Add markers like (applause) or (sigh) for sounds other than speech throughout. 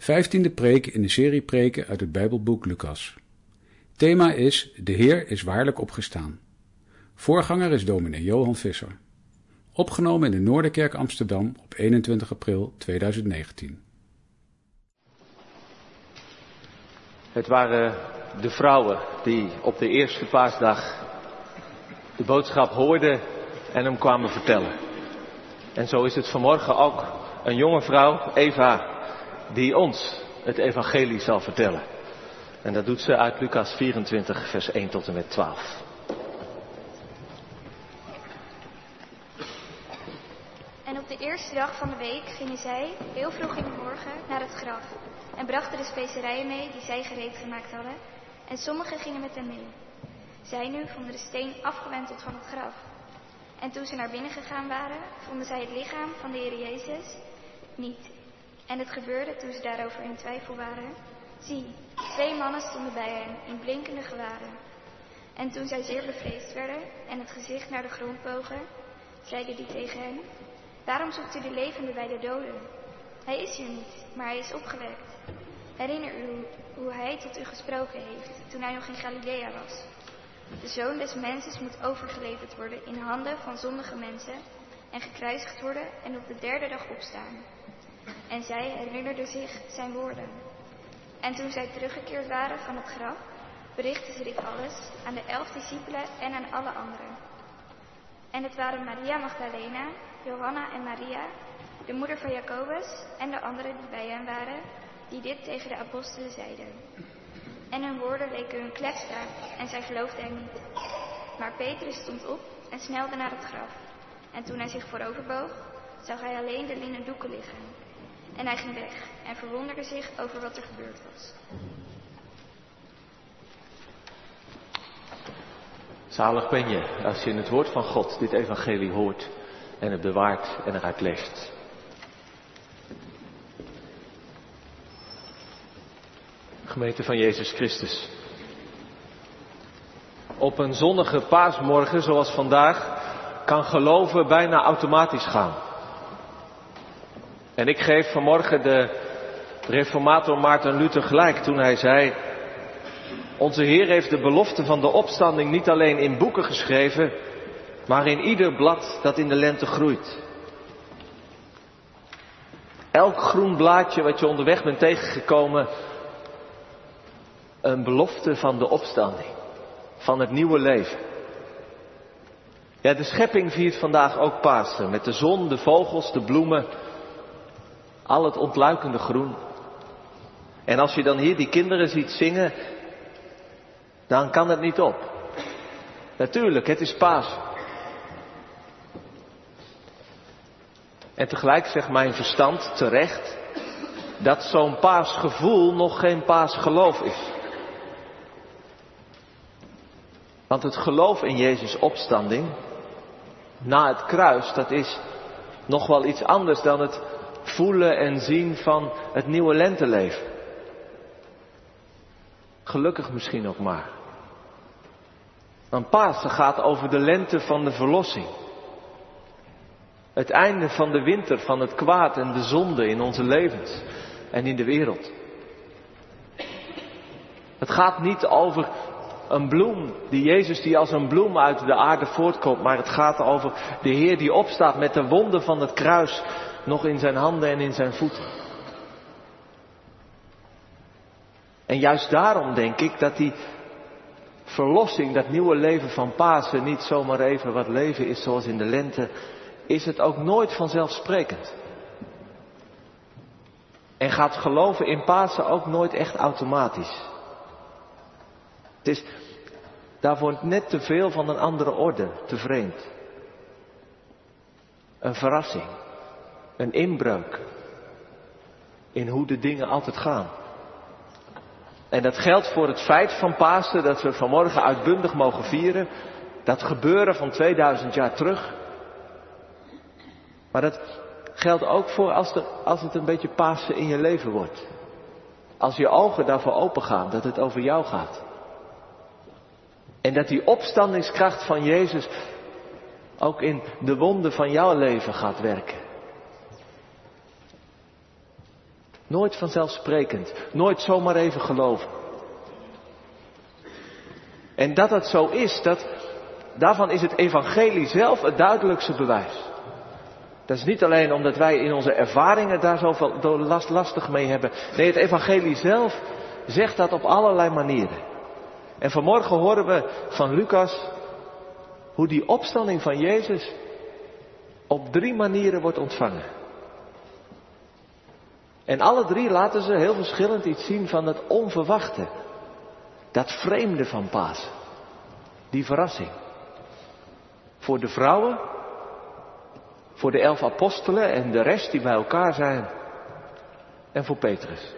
Vijftiende preek in de serie preken uit het Bijbelboek Lucas. Thema is De Heer is waarlijk opgestaan. Voorganger is dominee Johan Visser. Opgenomen in de Noorderkerk Amsterdam op 21 april 2019. Het waren de vrouwen die op de eerste paasdag de boodschap hoorden en hem kwamen vertellen. En zo is het vanmorgen ook een jonge vrouw, Eva, die ons het evangelie zal vertellen. En dat doet ze uit Lucas 24, vers 1 tot en met 12. En op de eerste dag van de week gingen zij, heel vroeg in de morgen, naar het graf. En brachten de specerijen mee die zij gereed gemaakt hadden. En sommigen gingen met hen mee. Zij nu vonden de steen afgewenteld van het graf. En toen ze naar binnen gegaan waren, vonden zij het lichaam van de Heer Jezus niet. En het gebeurde toen ze daarover in twijfel waren. Zie, twee mannen stonden bij hen in blinkende gewaren. En toen zij zeer bevreesd werden en het gezicht naar de grond bogen, zeiden die tegen hen: Waarom zoekt u de levende bij de doden? Hij is hier niet, maar hij is opgewekt. Herinner u hoe hij tot u gesproken heeft toen hij nog in Galilea was. De zoon des mensen moet overgeleverd worden in handen van zondige mensen en gekruisigd worden en op de derde dag opstaan. En zij herinnerden zich zijn woorden. En toen zij teruggekeerd waren van het graf, berichtten ze dit alles aan de elf discipelen en aan alle anderen. En het waren Maria Magdalena, Johanna en Maria, de moeder van Jacobus en de anderen die bij hen waren, die dit tegen de apostelen zeiden. En hun woorden leken hun kletstraat en zij geloofden hem niet. Maar Petrus stond op en snelde naar het graf. En toen hij zich vooroverboog, zag hij alleen de linnen doeken liggen. En hij ging weg en verwonderde zich over wat er gebeurd was. Zalig ben je als je in het woord van God dit evangelie hoort en het bewaart en eruit leest. Gemeente van Jezus Christus. Op een zonnige paasmorgen zoals vandaag kan geloven bijna automatisch gaan. En ik geef vanmorgen de reformator Maarten Luther gelijk toen hij zei, onze Heer heeft de belofte van de opstanding niet alleen in boeken geschreven, maar in ieder blad dat in de lente groeit. Elk groen blaadje wat je onderweg bent tegengekomen, een belofte van de opstanding, van het nieuwe leven. Ja, de schepping viert vandaag ook Pasen, met de zon, de vogels, de bloemen, al het ontluikende groen. En als je dan hier die kinderen ziet zingen, dan kan het niet op. Natuurlijk, het is paas. En tegelijk zegt mijn verstand terecht dat zo'n paasgevoel nog geen paasgeloof is. Want het geloof in Jezus opstanding na het kruis, dat is nog wel iets anders dan het voelen en zien van het nieuwe lenteleven. Gelukkig misschien ook maar. Want Pasen gaat over de lente van de verlossing. Het einde van de winter van het kwaad en de zonde in onze levens en in de wereld. Het gaat niet over een bloem, die Jezus die als een bloem uit de aarde voortkomt, maar het gaat over de Heer die opstaat met de wonden van het kruis nog in zijn handen en in zijn voeten. En juist daarom denk ik dat die verlossing, dat nieuwe leven van Pasen, niet zomaar even wat leven is zoals in de lente, is het ook nooit vanzelfsprekend. En gaat geloven in Pasen ook nooit echt automatisch. Het is daarvoor net te veel van een andere orde, te vreemd. Een verrassing, een inbreuk in hoe de dingen altijd gaan. En dat geldt voor het feit van Pasen dat we vanmorgen uitbundig mogen vieren. Dat gebeuren van 2000 jaar terug. Maar dat geldt ook voor als, er, als het een beetje Pasen in je leven wordt. Als je ogen daarvoor open gaan, dat het over jou gaat. En dat die opstandingskracht van Jezus ook in de wonden van jouw leven gaat werken. Nooit vanzelfsprekend. Nooit zomaar even geloven. En dat het zo is, dat, daarvan is het evangelie zelf het duidelijkste bewijs. Dat is niet alleen omdat wij in onze ervaringen daar zoveel last, lastig mee hebben. Nee, het evangelie zelf zegt dat op allerlei manieren. En vanmorgen horen we van Lucas hoe die opstanding van Jezus op drie manieren wordt ontvangen. En alle drie laten ze heel verschillend iets zien van het onverwachte. Dat vreemde van Pasen. Die verrassing. Voor de vrouwen, voor de elf apostelen en de rest die bij elkaar zijn. En voor Petrus.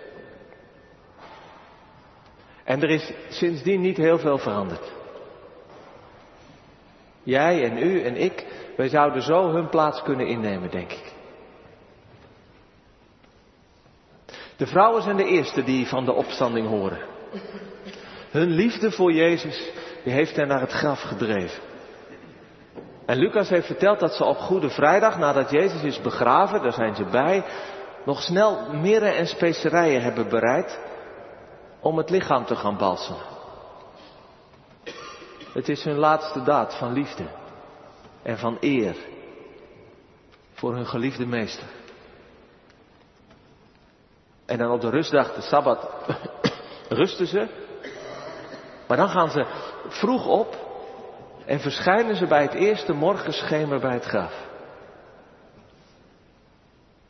En er is sindsdien niet heel veel veranderd. Jij en u en ik, wij zouden zo hun plaats kunnen innemen, denk ik. De vrouwen zijn de eerste die van de opstanding horen. Hun liefde voor Jezus, die heeft hen naar het graf gedreven. En Lucas heeft verteld dat ze op Goede Vrijdag, nadat Jezus is begraven, daar zijn ze bij, nog snel mirre en specerijen hebben bereid om het lichaam te gaan balsemen. Het is hun laatste daad van liefde en van eer voor hun geliefde meester. En dan op de rustdag, de Sabbat, (coughs) rusten ze. Maar dan gaan ze vroeg op en verschijnen ze bij het eerste morgenschemer bij het graf.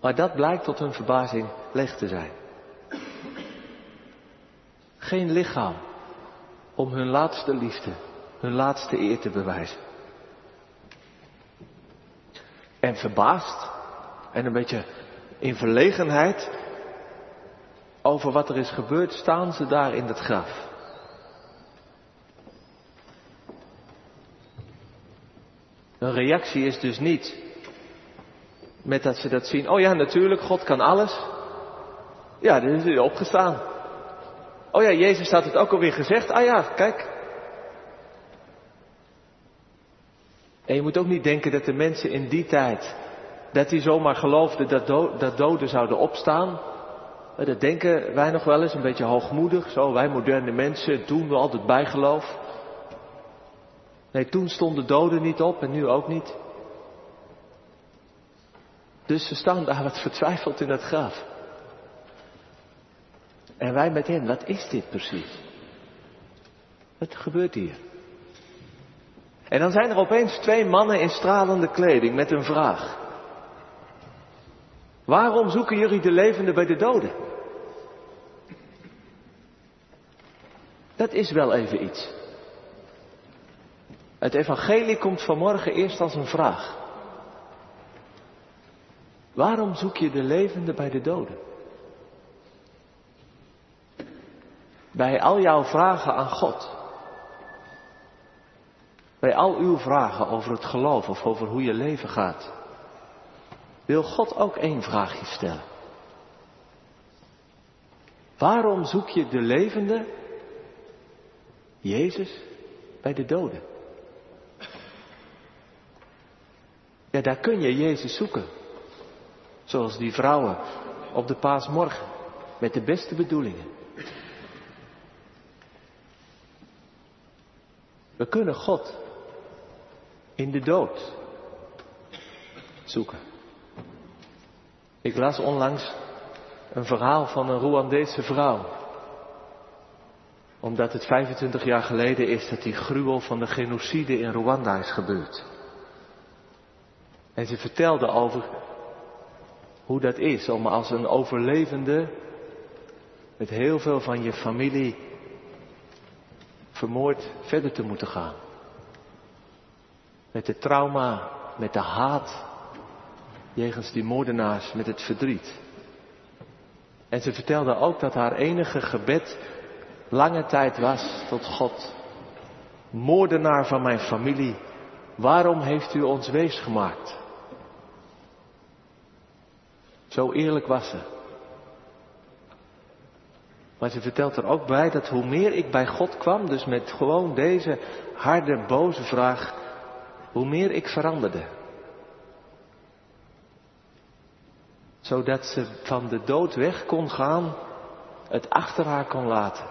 Maar dat blijkt tot hun verbazing leeg te zijn. Geen lichaam om hun laatste liefde, hun laatste eer te bewijzen. En verbaasd en een beetje in verlegenheid over wat er is gebeurd, staan ze daar in het graf. Hun reactie is dus niet met dat ze dat zien. Oh ja, natuurlijk, God kan alles. Ja, dan is hij opgestaan. Oh ja, Jezus had het ook alweer gezegd. Ah ja, kijk. En je moet ook niet denken dat de mensen in die tijd, dat die zomaar geloofden dat, dat doden zouden opstaan. Dat denken wij nog wel eens, een beetje hoogmoedig. Zo, wij moderne mensen doen we altijd bijgeloof. Nee, toen stonden doden niet op en nu ook niet. Dus ze staan daar wat vertwijfeld in het graf. En wij met hen, wat is dit precies? Wat gebeurt hier? En dan zijn er opeens twee mannen in stralende kleding met een vraag. Waarom zoeken jullie de levende bij de doden? Dat is wel even iets. Het evangelie komt vanmorgen eerst als een vraag. Waarom zoek je de levende bij de doden? Bij al jouw vragen aan God. Bij al uw vragen over het geloof of over hoe je leven gaat. Wil God ook één vraagje stellen. Waarom zoek je de levende, Jezus, bij de doden? Ja, daar kun je Jezus zoeken. Zoals die vrouwen op de paasmorgen. Met de beste bedoelingen. We kunnen God in de dood zoeken. Ik las onlangs een verhaal van een Rwandese vrouw. Omdat het 25 jaar geleden is dat die gruwel van de genocide in Rwanda is gebeurd. En ze vertelde over hoe dat is om als een overlevende met heel veel van je familie vermoord verder te moeten gaan. Met het trauma, met de haat jegens die moordenaars, met het verdriet. En ze vertelde ook dat haar enige gebed lange tijd was tot God. Moordenaar van mijn familie, waarom heeft u ons wees gemaakt? Zo eerlijk was ze. Maar ze vertelt er ook bij dat hoe meer ik bij God kwam, dus met gewoon deze harde, boze vraag, hoe meer ik veranderde. zodat ze van de dood weg kon gaan, het achter haar kon laten.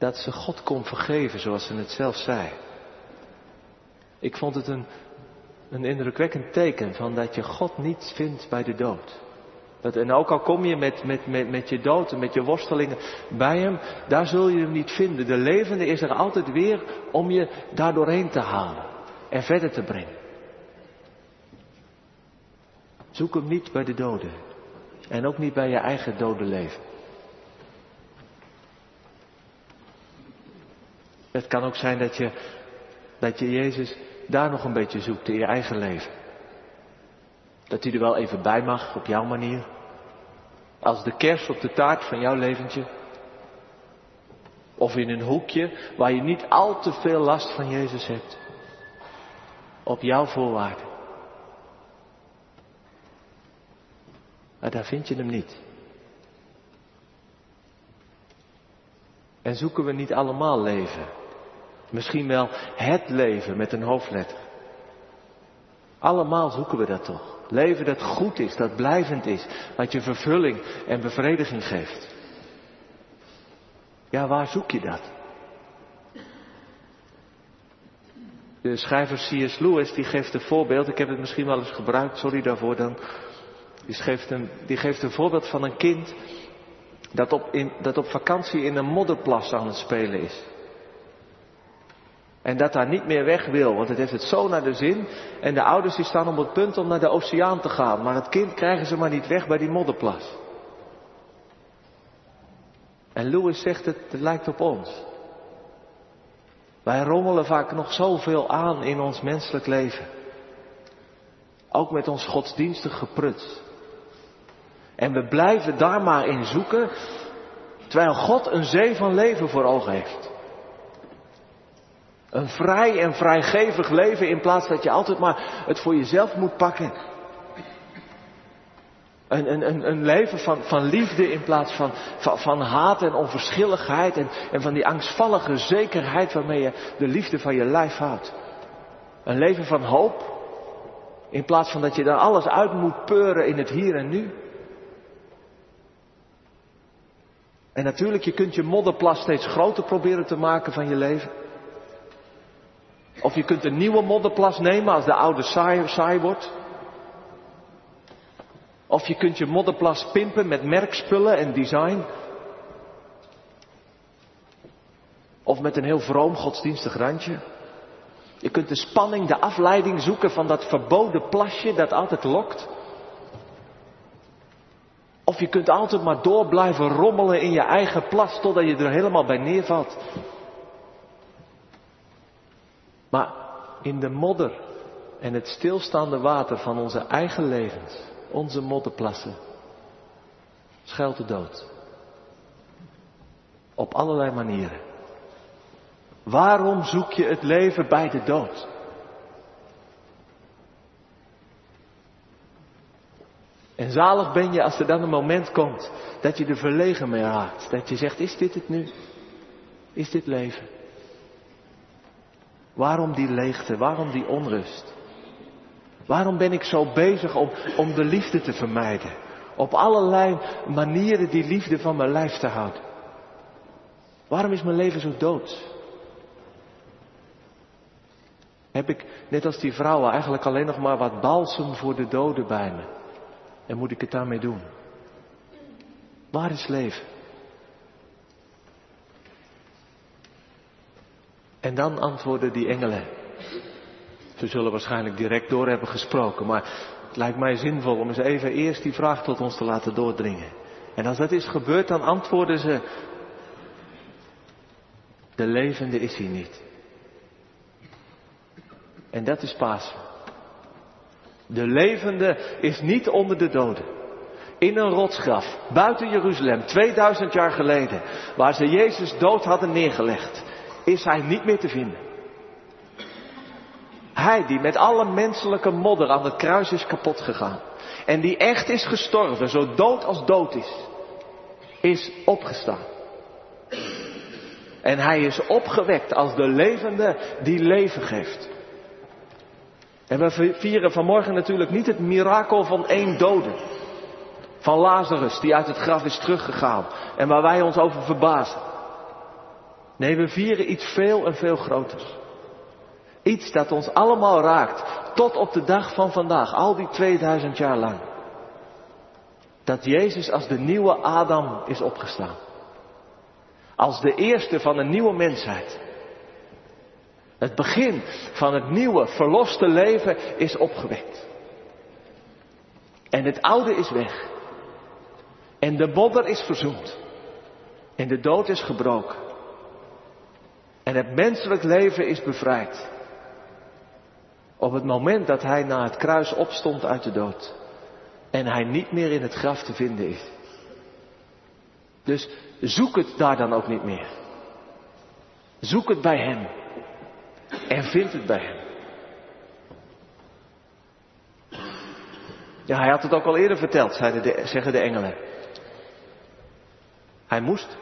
Dat ze God kon vergeven zoals ze het zelf zei. Ik vond het een, een indrukwekkend teken van dat je God niet vindt bij de dood. Dat, en ook al kom je met, met, met, met je dood en met je worstelingen bij hem, daar zul je hem niet vinden. De levende is er altijd weer om je daar doorheen te halen en verder te brengen. Zoek hem niet bij de doden. En ook niet bij je eigen dode leven. Het kan ook zijn dat je, dat je Jezus daar nog een beetje zoekt in je eigen leven. Dat hij er wel even bij mag op jouw manier. Als de kers op de taart van jouw leventje. Of in een hoekje waar je niet al te veel last van Jezus hebt. Op jouw voorwaarden. Maar daar vind je hem niet. En zoeken we niet allemaal leven? Misschien wel het leven met een hoofdletter. Allemaal zoeken we dat toch? Leven dat goed is, dat blijvend is, wat je vervulling en bevrediging geeft. Ja, waar zoek je dat? De schrijver C.S. Lewis die geeft een voorbeeld, ik heb het misschien wel eens gebruikt, sorry daarvoor dan. Die geeft een, die geeft een voorbeeld van een kind dat op, in, dat op vakantie in een modderplas aan het spelen is. En dat daar niet meer weg wil, want het heeft het zo naar de zin. En de ouders die staan op het punt om naar de oceaan te gaan. Maar het kind krijgen ze maar niet weg bij die modderplas. En Louis zegt het, het lijkt op ons. Wij rommelen vaak nog zoveel aan in ons menselijk leven. Ook met ons godsdienstig gepruts. En we blijven daar maar in zoeken, terwijl God een zee van leven voor ogen heeft. Een vrij en vrijgevig leven in plaats dat je altijd maar het voor jezelf moet pakken. Een, een, een, leven van, van liefde in plaats van, van, van haat en onverschilligheid en, en van die angstvallige zekerheid waarmee je de liefde van je lijf houdt. Een leven van hoop in plaats van dat je daar alles uit moet peuren in het hier en nu. En natuurlijk, je kunt je modderplas steeds groter proberen te maken van je leven. Of je kunt een nieuwe modderplas nemen als de oude saai, saai wordt. Of je kunt je modderplas pimpen met merkspullen en design. Of met een heel vroom godsdienstig randje. Je kunt de spanning, de afleiding zoeken van dat verboden plasje dat altijd lokt. Of je kunt altijd maar door blijven rommelen in je eigen plas totdat je er helemaal bij neervalt. Maar in de modder en het stilstaande water van onze eigen levens, onze modderplassen, schuilt de dood. Op allerlei manieren. Waarom zoek je het leven bij de dood? En zalig ben je als er dan een moment komt dat je er verlegen mee raakt. Dat je zegt, is dit het nu? Is dit leven? Waarom die leegte? Waarom die onrust? Waarom ben ik zo bezig om, om de liefde te vermijden? Op allerlei manieren die liefde van mijn lijf te houden. Waarom is mijn leven zo dood? Heb ik, net als die vrouwen, eigenlijk alleen nog maar wat balsem voor de doden bij me? En moet ik het daarmee doen? Waar is leven? En dan antwoorden die engelen. Ze zullen waarschijnlijk direct door hebben gesproken, maar het lijkt mij zinvol om eens even eerst die vraag tot ons te laten doordringen. En als dat is gebeurd, dan antwoorden ze, de levende is hier niet. En dat is Pasen. De levende is niet onder de doden. In een rotsgraf, buiten Jeruzalem, 2000 jaar geleden, waar ze Jezus dood hadden neergelegd, is hij niet meer te vinden. Hij die met alle menselijke modder aan het kruis is kapot gegaan. En die echt is gestorven, zo dood als dood is, is opgestaan. En hij is opgewekt als de levende die leven geeft. En we vieren vanmorgen natuurlijk niet het mirakel van één dode. Van Lazarus die uit het graf is teruggegaan en waar wij ons over verbazen. Nee, we vieren iets veel en veel groters. Iets dat ons allemaal raakt tot op de dag van vandaag, al die 2000 jaar lang. Dat Jezus als de nieuwe Adam is opgestaan. Als de eerste van een nieuwe mensheid. Het begin van het nieuwe, verloste leven is opgewekt. En het oude is weg. En de bodder is verzoend. En de dood is gebroken. En het menselijk leven is bevrijd. Op het moment dat hij na het kruis opstond uit de dood. En hij niet meer in het graf te vinden is. Dus zoek het daar dan ook niet meer. Zoek het bij hem. En vind het bij hem. Ja, hij had het ook al eerder verteld, de, zeggen de engelen. Hij moest.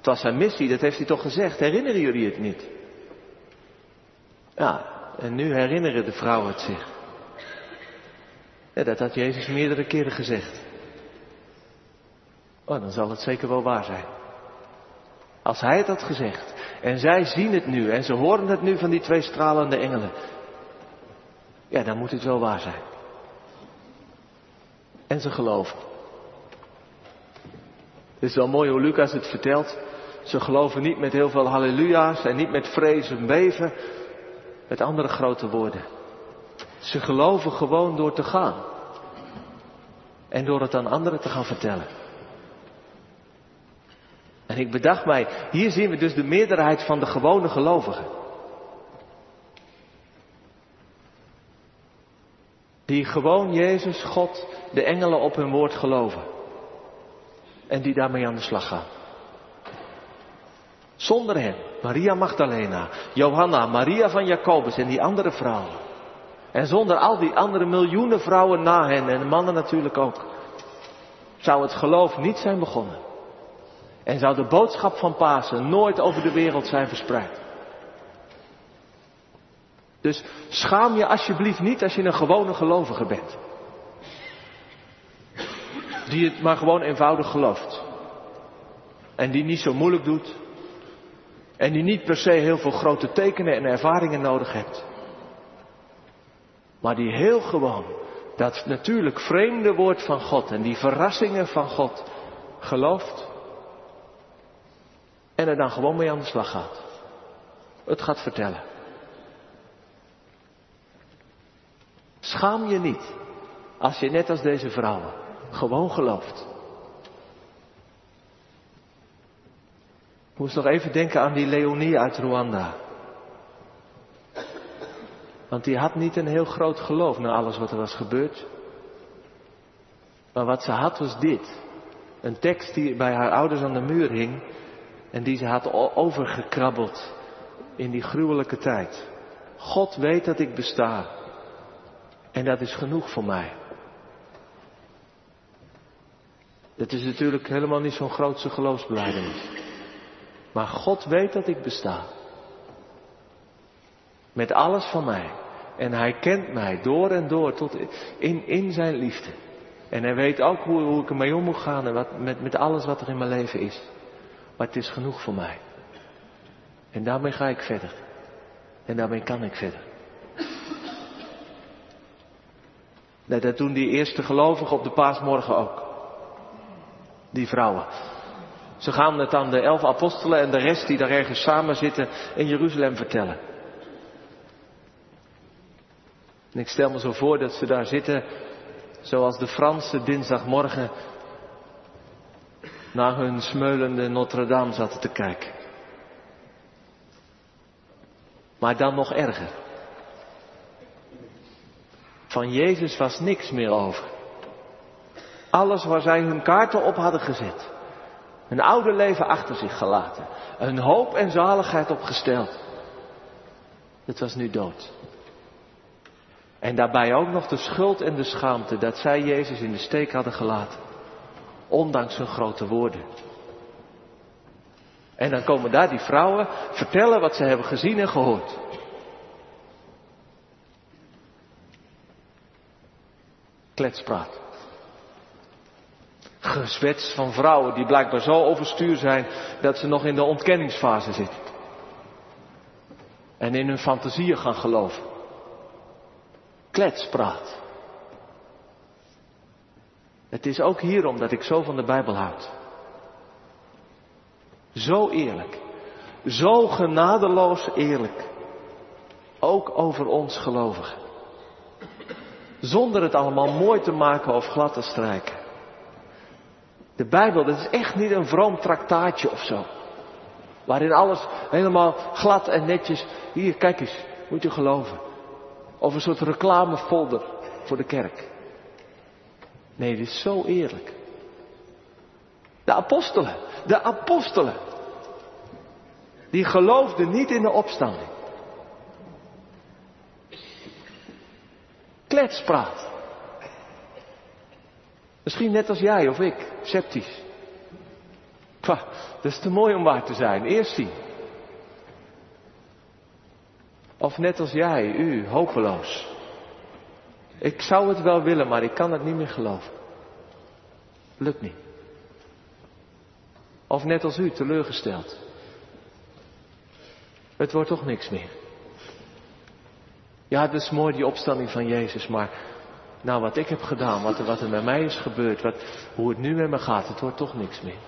Het was zijn missie, dat heeft hij toch gezegd. Herinneren jullie het niet? Ja, en nu herinneren de vrouwen het zich. Ja, dat had Jezus meerdere keren gezegd. Oh, dan zal het zeker wel waar zijn. Als hij het had gezegd. En zij zien het nu en ze horen het nu van die twee stralende engelen. Ja, dan moet het wel waar zijn. En ze geloven. Het is wel mooi hoe Lucas het vertelt. Ze geloven niet met heel veel halleluja's en niet met vrees en beven. Met andere grote woorden. Ze geloven gewoon door te gaan. En door het aan anderen te gaan vertellen. En ik bedacht mij, hier zien we dus de meerderheid van de gewone gelovigen. Die gewoon Jezus, God, de engelen op hun woord geloven. En die daarmee aan de slag gaan. Zonder hen, Maria Magdalena, Johanna, Maria van Jacobus en die andere vrouwen. En zonder al die andere miljoenen vrouwen na hen en mannen natuurlijk ook. Zou het geloof niet zijn begonnen. En zou de boodschap van Pasen nooit over de wereld zijn verspreid. Dus schaam je alsjeblieft niet als je een gewone gelovige bent. Die het maar gewoon eenvoudig gelooft. En die niet zo moeilijk doet. En die niet per se heel veel grote tekenen en ervaringen nodig hebt. Maar die heel gewoon dat natuurlijk vreemde woord van God en die verrassingen van God gelooft. En er dan gewoon mee aan de slag gaat. Het gaat vertellen. Schaam je niet als je net als deze vrouwen gewoon gelooft. Moest nog even denken aan die Leonie uit Rwanda. Want die had niet een heel groot geloof na alles wat er was gebeurd. Maar wat ze had was dit. Een tekst die bij haar ouders aan de muur hing. En die ze had overgekrabbeld in die gruwelijke tijd. God weet dat ik besta. En dat is genoeg voor mij. Dat is natuurlijk helemaal niet zo'n grootse geloofsbelijdenis. Maar God weet dat ik besta. Met alles van mij. En hij kent mij door en door tot in, in zijn liefde. En hij weet ook hoe, hoe ik ermee om moet gaan en wat, met, met alles wat er in mijn leven is. Maar het is genoeg voor mij. En daarmee ga ik verder. En daarmee kan ik verder. Dat doen die eerste gelovigen op de paasmorgen ook. Die vrouwen. Ze gaan het aan de elf apostelen en de rest die daar ergens samen zitten in Jeruzalem vertellen. En ik stel me zo voor dat ze daar zitten, zoals de Fransen dinsdagmorgen naar hun smeulende Notre Dame zaten te kijken. Maar dan nog erger. Van Jezus was niks meer over. Alles waar zij hun kaarten op hadden gezet. Hun oude leven achter zich gelaten. Hun hoop en zaligheid opgesteld. Het was nu dood. En daarbij ook nog de schuld en de schaamte dat zij Jezus in de steek hadden gelaten. Ondanks hun grote woorden. En dan komen daar die vrouwen vertellen wat ze hebben gezien en gehoord. Kletspraat. Gezwets van vrouwen die blijkbaar zo overstuur zijn dat ze nog in de ontkenningsfase zitten. En in hun fantasieën gaan geloven. Kletspraat. Het is ook hierom dat ik zo van de Bijbel houd. Zo eerlijk. Zo genadeloos eerlijk. Ook over ons gelovigen. Zonder het allemaal mooi te maken of glad te strijken. De Bijbel, dat is echt niet een vroom traktaatje of zo. Waarin alles helemaal glad en netjes. Hier, kijk eens, moet je geloven. Of een soort reclamefolder voor de kerk. Nee, dit is zo eerlijk. De apostelen, de apostelen. Die geloofden niet in de opstanding. Kletspraat. Misschien net als jij of ik, sceptisch. Pah, dat is te mooi om waar te zijn. Eerst zien. Of net als jij, u, hopeloos. Ik zou het wel willen, maar ik kan het niet meer geloven. Lukt niet. Of net als u, teleurgesteld. Het wordt toch niks meer. Ja, het is mooi die opstanding van Jezus, maar nou wat ik heb gedaan, wat er, wat er met mij is gebeurd, wat, hoe het nu met me gaat, het wordt toch niks meer.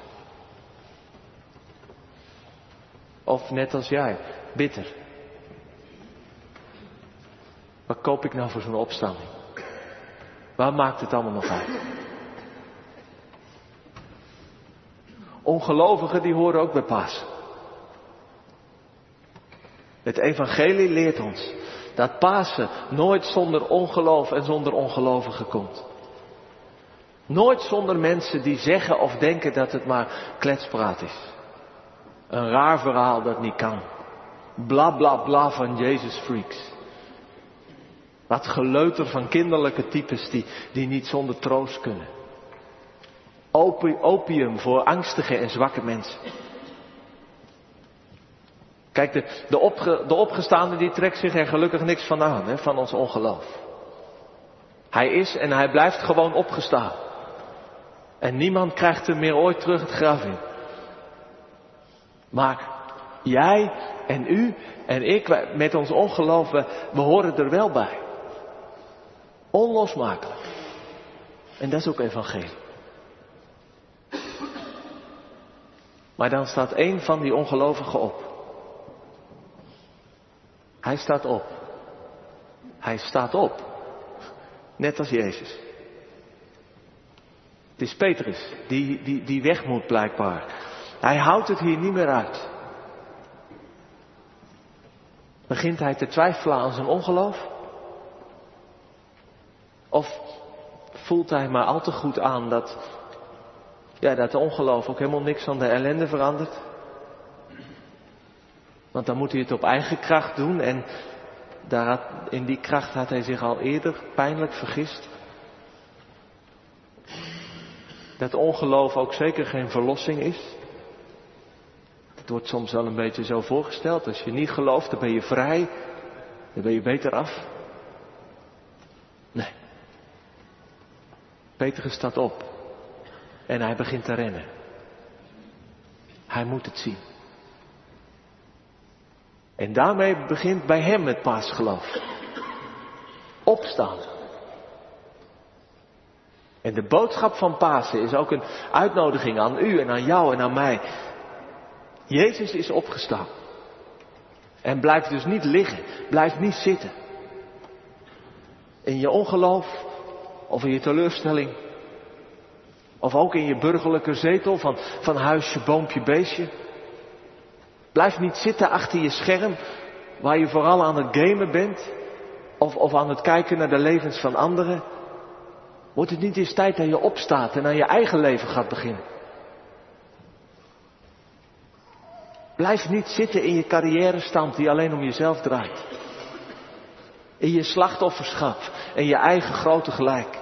Of net als jij, bitter. Wat koop ik nou voor zo'n opstanding? Waar maakt het allemaal nog uit? Ongelovigen die horen ook bij Pasen. Het evangelie leert ons dat Pasen nooit zonder ongeloof en zonder ongelovigen komt. Nooit zonder mensen die zeggen of denken dat het maar kletspraat is. Een raar verhaal dat niet kan. Bla bla bla van Jezus freaks. Wat geleuter van kinderlijke types die, die niet zonder troost kunnen. Opium voor angstige en zwakke mensen. Kijk, de, de, de opgestaande die trekt zich er gelukkig niks van aan, hè, van ons ongeloof. Hij is en hij blijft gewoon opgestaan. En niemand krijgt hem meer ooit terug het graf in. Maar jij en u en ik met ons ongeloof, we, we horen er wel bij. Onlosmakelijk. En dat is ook evangelie. Maar dan staat één van die ongelovigen op. Hij staat op. Hij staat op. Net als Jezus. Het is Petrus die, die, die weg moet blijkbaar. Hij houdt het hier niet meer uit. Begint hij te twijfelen aan zijn ongeloof? Of voelt hij maar al te goed aan dat, ja, dat ongeloof ook helemaal niks aan de ellende verandert? Want dan moet hij het op eigen kracht doen en daar had, in die kracht had hij zich al eerder pijnlijk vergist. Dat ongeloof ook zeker geen verlossing is. Het wordt soms wel een beetje zo voorgesteld. Als je niet gelooft, dan ben je vrij. Dan ben je beter af. Nee. Petrus staat op. En hij begint te rennen. Hij moet het zien. En daarmee begint bij hem het paasgeloof. Opstaan. En de boodschap van Pasen is ook een uitnodiging aan u en aan jou en aan mij. Jezus is opgestaan. En blijf dus niet liggen. Blijf niet zitten. In je ongeloof of in je teleurstelling. Of ook in je burgerlijke zetel van, van huisje, boompje, beestje. Blijf niet zitten achter je scherm waar je vooral aan het gamen bent. Of, of aan het kijken naar de levens van anderen. Wordt het niet eens tijd dat je opstaat en aan je eigen leven gaat beginnen? Blijf niet zitten in je carrière die alleen om jezelf draait. In je slachtofferschap en je eigen grote gelijk.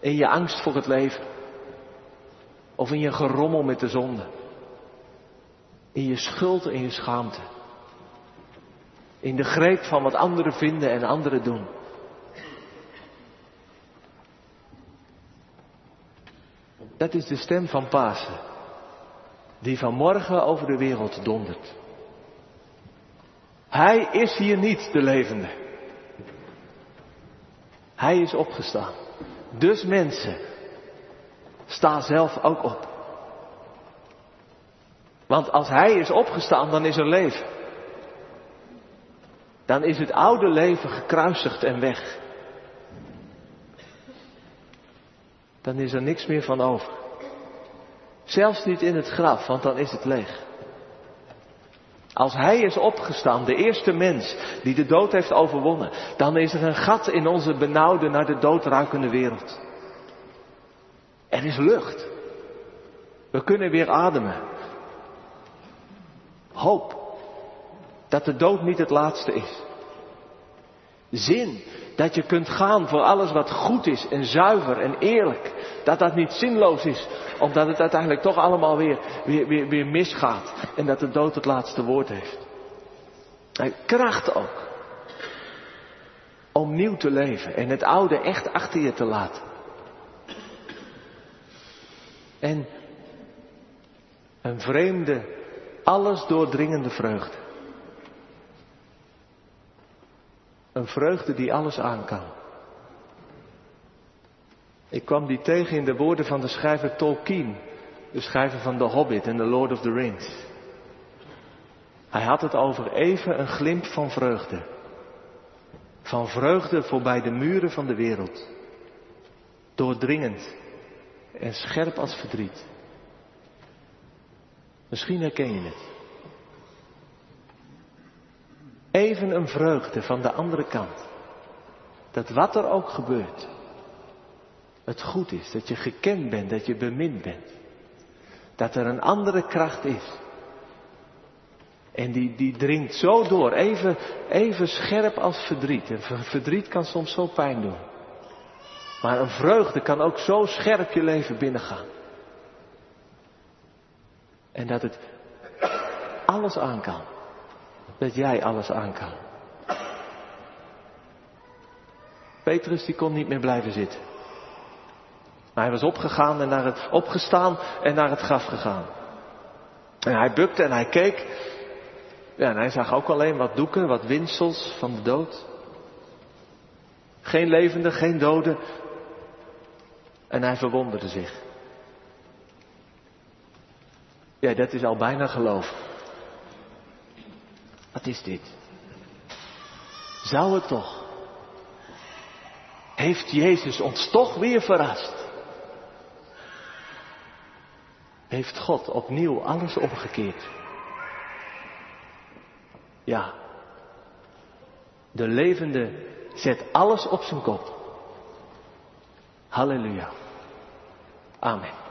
In je angst voor het leven. Of in je gerommel met de zonde. In je schuld en je schaamte. In de greep van wat anderen vinden en anderen doen. Dat is de stem van Pasen, die vanmorgen over de wereld dondert. Hij is hier niet, de levende. Hij is opgestaan. Dus mensen, sta zelf ook op. Want als Hij is opgestaan, dan is er leven. Dan is het oude leven gekruisigd en weg. Dan is er niks meer van over. Zelfs niet in het graf, want dan is het leeg. Als Hij is opgestaan, de eerste mens die de dood heeft overwonnen, dan is er een gat in onze benauwde, naar de dood ruikende wereld. Er is lucht. We kunnen weer ademen. Hoop dat de dood niet het laatste is. Zin dat je kunt gaan voor alles wat goed is en zuiver en eerlijk. Dat dat niet zinloos is, omdat het uiteindelijk toch allemaal weer, weer, weer, misgaat. En dat de dood het laatste woord heeft. En kracht ook. Om nieuw te leven en het oude echt achter je te laten. En een vreemde, alles doordringende vreugde. Een vreugde die alles aan kan. Ik kwam die tegen in de woorden van de schrijver Tolkien, de schrijver van The Hobbit en The Lord of the Rings. Hij had het over even een glimp van vreugde. Van vreugde voorbij de muren van de wereld. Doordringend en scherp als verdriet. Misschien herken je het. Even een vreugde van de andere kant. Dat wat er ook gebeurt, het goed is, dat je gekend bent, dat je bemind bent. Dat er een andere kracht is. En die, die dringt zo door, even, even scherp als verdriet. En verdriet kan soms zo pijn doen. Maar een vreugde kan ook zo scherp je leven binnengaan. En dat het alles aan kan. Dat jij alles aan kan. Petrus die kon niet meer blijven zitten. Maar hij was opgegaan en naar het, opgestaan en naar het graf gegaan. En hij bukte en hij keek. Ja, en hij zag ook alleen wat doeken, wat winsels van de dood. Geen levende, geen doden. En hij verwonderde zich. Ja, dat is al bijna geloof. Wat is dit? Zou het toch? Heeft Jezus ons toch weer verrast? Heeft God opnieuw alles omgekeerd? Ja. De levende zet alles op zijn kop. Halleluja. Amen.